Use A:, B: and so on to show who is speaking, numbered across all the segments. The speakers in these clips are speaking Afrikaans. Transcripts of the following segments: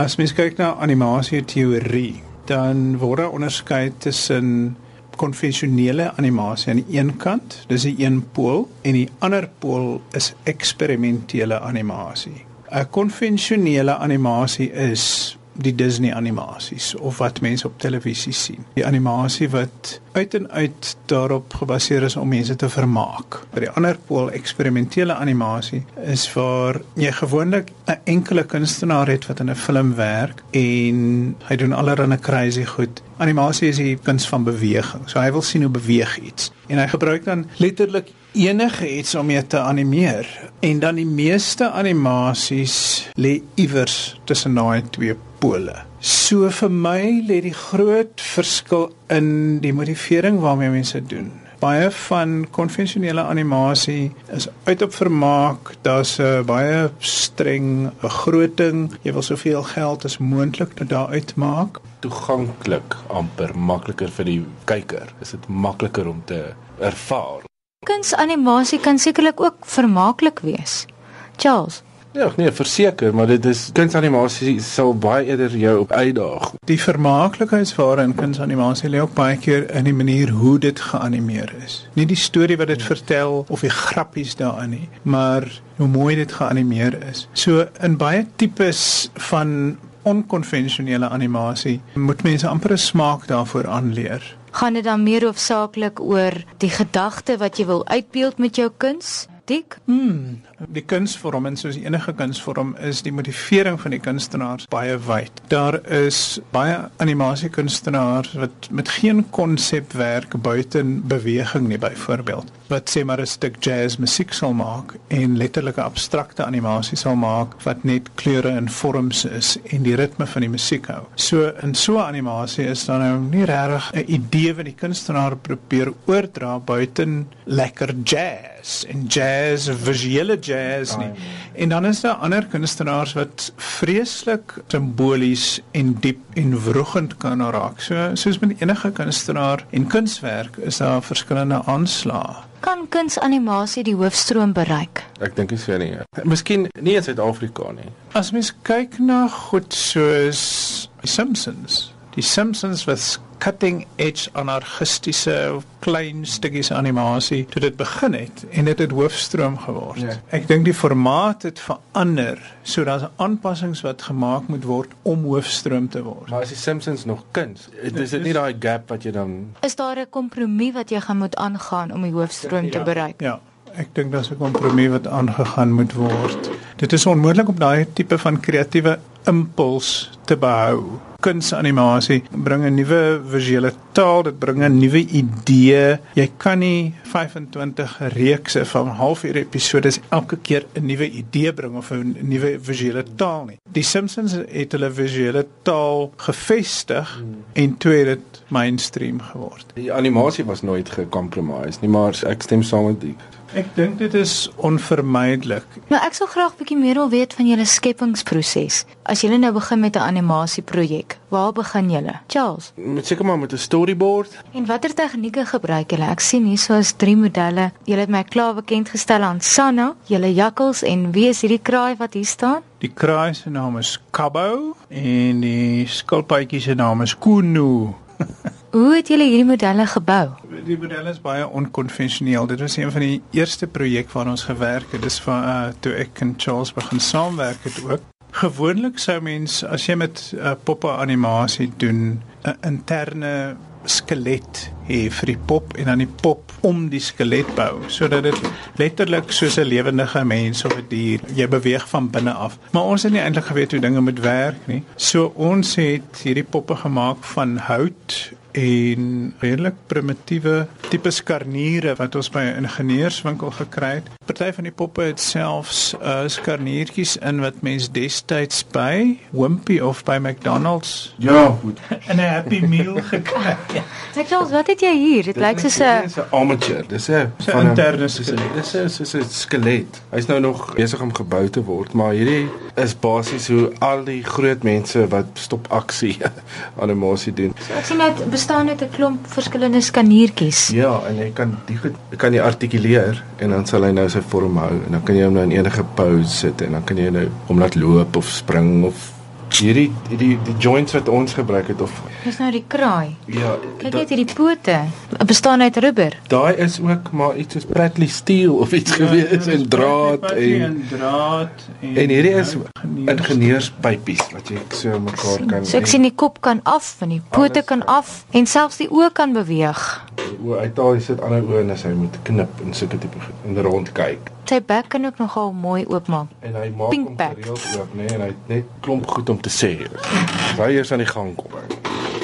A: As mens kyk na animasie teorie, dan word daar onderskei tussen konvensionele animasie aan die een kant, dis die een pool en die ander pool is eksperimentele animasie. 'n Konvensionele animasie is die Disney animasies of wat mense op televisie sien. Die animasie wat uit en uit daarop gebaseer is om mense te vermaak. By die ander pool eksperimentele animasie is waar jy gewoonlik 'n enkele kunstenaar het wat in 'n film werk en hy doen allerlei crazy goed. Animasie is die kuns van beweging. So hy wil sien hoe beweeg iets en hy gebruik dan letterlik enige iets om mee te animeer en dan die meeste animasies lê iewers tussen daai twee pole. So vir my lê die groot verskil in die motivering waarmee mense doen. Baie van konvensionele animasie is uit op vermaak. Daar's 'n baie streng begroting. Jy wil soveel geld as moontlik daar uitmaak.
B: Toeganklik, amper makliker vir die kyker. Is dit makliker om te ervaar?
C: Kunsanimasie kan sekerlik ook vermaaklik wees. Charles
B: Ja, nee, verseker, maar dit is kunsanimasie sal baie eerder jou op uitdaag.
A: Die vermaaklikheidsware in kunsanimasie lê ook baie keer in die manier hoe dit geanimeer is. Nie die storie wat dit vertel of die grappies daarin nie, maar hoe mooi dit geanimeer is. So in baie tipes van onkonvensionele animasie moet mense amper 'n smaak daarvoor aanleer.
C: Gaan dit dan meer hoofsaaklik oor die gedagte wat jy wil uitbeeld met jou kuns? Dik?
A: Hmm, die kunsvorm en soos enige kunsvorm is die motivering van die kunstenaars baie wyd. Daar is baie animasiekunstenaars wat met geen konsep werk buite beweging nie byvoorbeeld. Wat sê maar 'n stuk jazz musiek sal maak en letterlike abstrakte animasie sal maak wat net kleure en vorms is en die ritme van die musiek hou. So in so 'n animasie is dan nou nie regtig 'n idee wat die kunstenaar probeer oordra buite lekker jazz en jazz visuele jazz nie. En dan is daar ander kunstenaars wat vreeslik simbolies en diep en wrogend kan raak. So soos met enige kunstenaar en kunswerk is daar verskillende aanslae.
C: Kan kunsanimasie die hoofstroom bereik?
B: Ek dink dit sou nie. Miskien nie in Suid-Afrika nie.
A: As mens kyk na goed soos Simpsons, die Simpsons was cutting edge anarchistiese klein stukkies animasie toe dit begin het en dit het hoofstroom geword. Ja. Ek dink die formaat het verander, so daar's aanpassings wat gemaak moet word om hoofstroom te word.
B: Maar as die Simpsons nog kuns, is dit nie daai gap wat jy dan
C: Is daar 'n kompromie wat jy gaan moet aangaan om die hoofstroom ja. te bereik?
A: Ja. Ek dink daar's 'n kompromie wat aangegaan moet word. Dit is onmoontlik om daai tipe van kreatiewe impuls te behou kunsanimasie bring 'n nuwe visuele taal, dit bring 'n nuwe idee. Jy kan nie 25 reekse van halfuur episode elke keer 'n nuwe idee bring of 'n nuwe visuele taal nie. Die Simpsons het hulle visuele taal gevestig hmm. en toe het dit mainstream geword.
B: Die animasie was nooit gecompromise nie, maar ek stem saam met die
A: Ek dink dit is onvermydelik.
C: Nou ek sou graag bietjie meer wil weet van julle skepingsproses. As julle nou begin met 'n animasieprojek, waar begin julle? Charles.
B: Met seker maar met 'n storyboard.
C: En watter tegnieke gebruik julle? Ek sien hier so is drie modelle. Julle het my klaar bekend gestel aan Sanna, julle jakkals en wie is hierdie kraai wat hier staan?
A: Die kraai se naam is Kabo en die skilpaadjie se naam is Kunu.
C: Hoe het julle hierdie modelle gebou?
A: Die modelle is baie onkonvensioneel. Dit was een van die eerste projekte waaraan ons gewerk het. Dis van uh toe ek en Charles begin saamwerk het ook. Gewoonlik sou mens as jy met uh, poppe animasie doen, 'n interne skelet hê vir die pop en dan die pop om die skelet bou sodat dit letterlik soos 'n lewendige mens of 'n dier jy beweeg van binne af. Maar ons het nie eintlik geweet hoe dinge moet werk nie. So ons het hierdie poppe gemaak van hout en redelik primitiewe tipe skarniere wat ons by 'n ingenieurswinkel gekry het. Party van die poppe het selfs uh, skarniertjies in wat mens destyds by Wimpy of by McDonald's
B: ja, goed.
A: in 'n Happy Meal gekry.
C: Ek sê, wat het jy hier? Dit lyk soos 'n
B: Dis 'n armature. Dis 'n
A: interne skelet.
B: Dis 'n soos 'n skelet. Hy's nou nog besig om gebou te word, maar hierdie is basies hoe al die groot mense wat stop aksie animasie doen.
C: So ek sien dit bestaan uit 'n klomp verskillende skaniertjies.
B: Ja, en jy kan die goed kan jy artikuleer en dan sal hy nou sy vorm hou en dan kan jy hom nou in enige pose sit en dan kan jy nou hom laat loop of spring of Hierdie die die joints wat ons gebruik het of
C: Dis nou die kraai.
B: ja,
C: Kyk net hierdie pote. Bestaan uit rubber.
B: daai is ook maar iets soos Bradley steel of iets ja, gewees en draad en
A: en draad en
B: en hierdie is
A: ingenieurs-
B: ingenieurspypies wat jy so mekaar kan
C: So ek sien die kop kan af en die pote
B: Alles
C: kan
B: kan.
C: af en selfs die oë kan beweeg.
B: O uithaal jy sit ander oë en as hy moet knip en sulke tipe goed en rond kyk
C: Sy bek kan ook nogal mooi oopmaak.
B: en hy maak
C: Pink
B: hom gereeld oop nê en hy het net klomp goed om te sê. Hy eers aan die gang kom.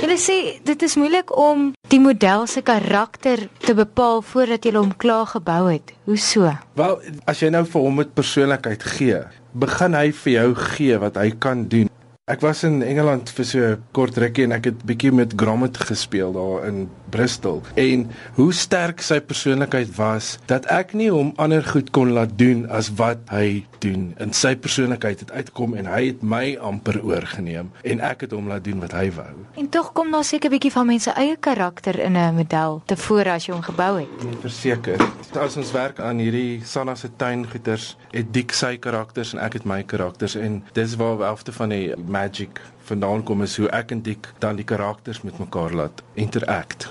C: Julle sê dit is moeilik om die model se karakter te bepaal voordat jy hom klaar gebou het. Hoe so?
B: Wel, as jy nou vir hom 'n persoonlikheid gee, begin hy vir jou gee wat hy kan doen. Ek was in Engeland vir so 'n kort rukkie en ek het bietjie met Gromit gespeel daar in Bristol. En hoe sterk sy persoonlikheid was dat ek nie hom ander goed kon laat doen as wat hy doen. In sy persoonlikheid het uitkom en hy het my amper oorgeneem en ek het hom laat doen wat hy wou.
C: En tog kom daar seker 'n bietjie van mense eie karakter in 'n model tevore as jy hom gebou het.
B: Nee, verseker. As ons werk aan hierdie Sanna se tuingoeders, het Dik sy karakters en ek het my karakters en dis waar helfte van die magic vandaan kom is hoe ek en Dik dan die karakters met mekaar laat interact.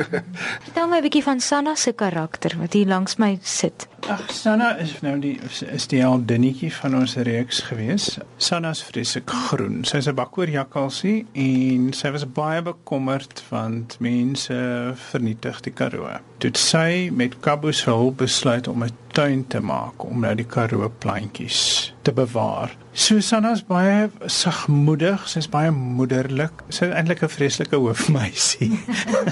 C: Vertel my 'n bietjie van Sanna se karakter wat hier langs my sit.
A: Ag Sanna is nou die is die heldinnetjie van ons reeks gewees. Sanna's vreeslik groen. Sy's 'n bakkoorjakkalsie en sy was baie bekommerd want mense vernietig die Karoo. Toe sy met Kabu se hulp besluit om 'n tuin te maak om nou die Karoo plantjies te bewaar. Susanna's baie sagmoedig, sy's baie moederlik. Sy's eintlik 'n vreeslike hoofmeisie.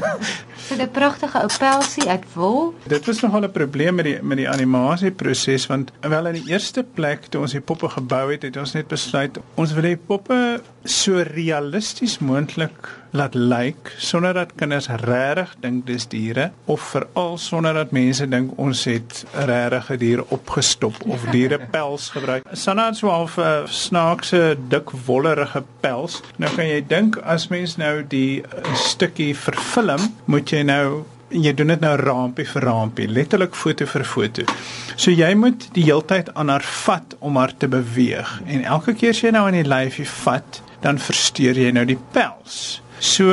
C: Sy het 'n pragtige ou pelsie uit wol.
A: Dit was nogal 'n probleem met die met die animasieproses want wel in die eerste plek toe ons die poppe gebou het, het ons net besluit ons wil die poppe so realisties moontlik laat lyk sonder dat kinders regtig dink dis diere of veral sonder dat mense dink ons het regtig 'n dier opgestop of dierepels gebruik. Sanna het so half 'n snaakse dik wollerige pels. Nou kan jy dink as mens nou die uh, stukkie verfilm, moet jy nou jy doen dit nou rampie vir rampie, letterlik foto vir foto. So jy moet die heeltyd aan haar vat om haar te beweeg en elke keer as jy nou aan die lyfie vat, dan versteur jy nou die pels. So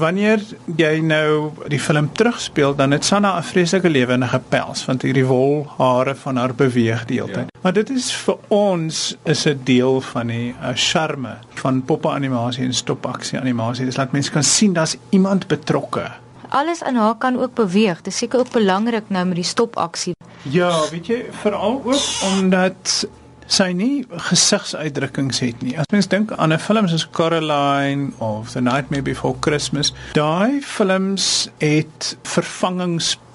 A: wanneer jy nou die film terugspeel, dan het Sanna 'n vreeslike lewendige pels want hierdie wolhare van haar beweeg die hele tyd. Ja. Maar dit is vir ons is 'n deel van die uh, charme van poppe animasie en stopaksie animasie. Dis laat mense kan sien daar's iemand betrokke.
C: Alles in haar kan ook beweeg. Dis seker ook belangrik nou met die stopaksie.
A: Ja, weet jy, veral ook omdat sy nie gesigsuitdrukkings het nie. As mens dink aan 'n film soos Coraline of The Nightmare Before Christmas, daai films het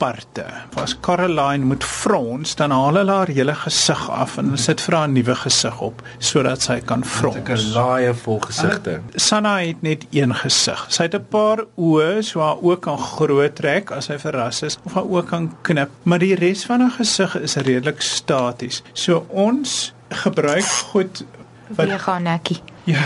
A: vervangingsparte. As Coraline moet frons, dan haal hulle haar hele gesig af en sit vir haar 'n nuwe gesig op sodat sy kan frons.
B: Ek 'n laaie vol gesigte.
A: Sanna het net een gesig. Sy het 'n paar oë, so haar oë kan groot trek as sy verras is of haar oë kan knip, maar die res van haar gesig is redelik staties. So ons gebruik goed wat
C: Beweeg haar nekkie.
A: ja,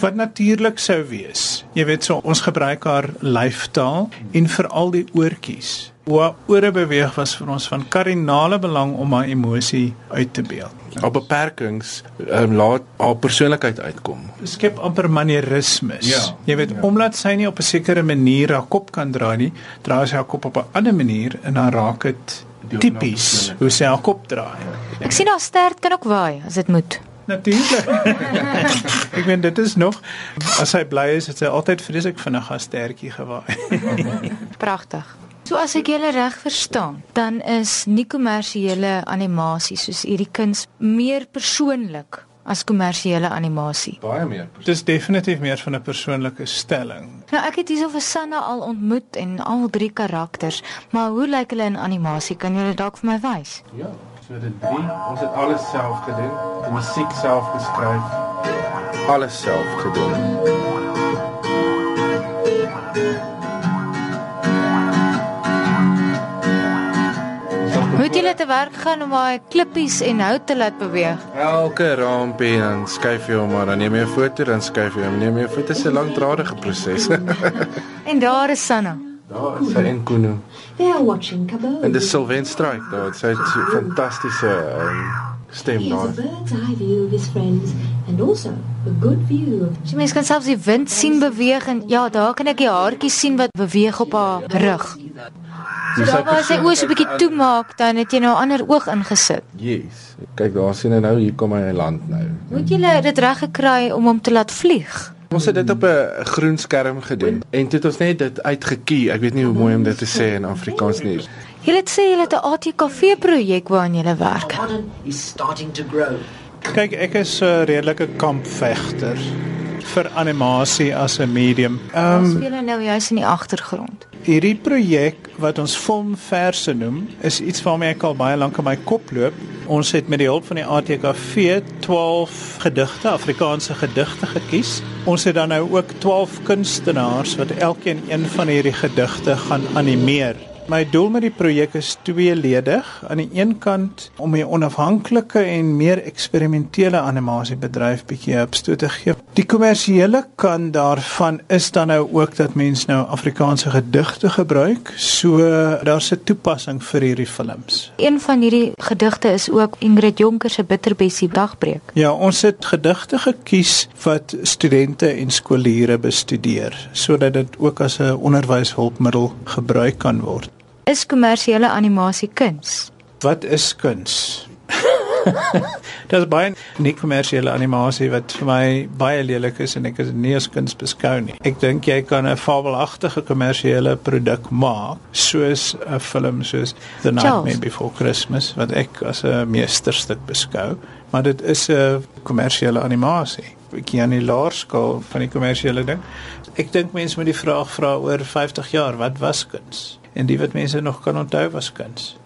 A: wat natuurlik sou wees. Jy weet so ons gebruik haar lyftaal en veral die oortjies. Hoe haar ore beweeg was vir ons van kardinale belang om haar emosie uit te beeld.
B: Haar beperkings um, laat haar persoonlikheid uitkom.
A: skep amper manierismes.
B: Ja,
A: Jy weet,
B: ja.
A: omdat sy nie op 'n sekere manier haar kop kan draai nie, draai sy haar kop op 'n ander manier en dan raak dit tipies
B: persoonlikheid.
A: hoe sy haar kop draai.
C: Ek sien haar stert kan ook waai as dit moet.
A: Natuurlik. Ek weet dit is nog as sy bly is, het sy altyd vreeslik vinnig haar stertjie gewaai.
C: Pragtig. So as ek julle reg verstaan, dan is nie kommersiële animasie soos hierdie kuns meer persoonlik as kommersiële animasie.
B: Baie meer.
A: Dis definitief meer van 'n persoonlike stelling.
C: Nou ek het hierso vir Sanna al ontmoet en al drie karakters, maar hoe lyk hulle in animasie? Kan julle dalk vir my wys?
B: Ja, so dit drie. Ons het alles self gedoen. Die musiek self geskryf. Alles self gedoen.
C: Het julle te werk gaan om daai klippies en hout te laat beweeg?
B: Elke rampie dan skuif jy hom maar, dan neem jy 'n foto, dan skuif jy hom, neem jy 'n foto, dit is 'n langdradige proses.
C: En daar is Sanna.
B: Daar is sy en Kuno.
D: They are watching Cabo.
B: En dis Sylvain Strike daar. Sy het so fantastiese um, stem daar.
D: bird's eye view of his friends and also a good view of
C: So mens kan selfs die wind sien beweeg en ja, daar kan ek die haartjies sien wat beweeg op haar rug. So daar waar sy oë so 'n bietjie toemaak, dan het jy nou 'n ander oog ingesit.
B: Yes. Kyk daar sien jy nou hier kom hy land nou.
C: Het julle dit reg gekry om hom te laat vlieg?
B: Ons het dit op 'n groen skerm gedoen en toe het ons net dit uitgekie. Ek weet nie hoe mooi om dit te sê in Afrikaans nie.
C: Julle het sê julle het 'n ATKV projek waaraan julle werk.
A: Kyk, ek is 'n uh, redelike kampvegter vir animasie as 'n medium. Ehm
C: Ons speel nou juis in die agtergrond.
A: Hierdie projek wat ons filmverse noem, is iets waarmee ek al baie lank in my kop loop. Ons het met die hulp van die ATKV 12 gedigte, Afrikaanse gedigte gekies. Ons het dan nou ook 12 kunstenaars wat elkeen een van hierdie gedigte gaan animeer. My doel met die projek is tweeledig. Aan die een kant om 'n onafhanklike en meer eksperimentele animasiebedryf bietjie 'n opstoot te gee. Die kommersiële kant daarvan is dan nou ook dat mense nou Afrikaanse gedigte gebruik. So daar's 'n toepassing vir hierdie films.
C: Een van hierdie gedigte is ook Ingrid Jonker se Bitterbessie dagbreek.
A: Ja, ons het gedigte gekies wat studente en skooliere bestudeer sodat dit ook as 'n onderwyshulpmiddel gebruik kan word.
C: Is kommersiële animasie kuns?
A: Wat is kuns? Daar's baie nie kommersiële animasie wat vir my baie lelik is en ek is nie as kuns beskou nie. Ek dink jy kan 'n fabelagtige kommersiële produk maak soos 'n film soos The Nightmare
C: Charles.
A: Before Christmas wat ek as 'n meesterstuk beskou, maar dit is 'n kommersiële animasie. Ek aan die laerskool van die kommersiële ding. Ek dink mense moet die vraag vra oor 50 jaar, wat was kuns? En die wat mense nog kan onthou was kuns.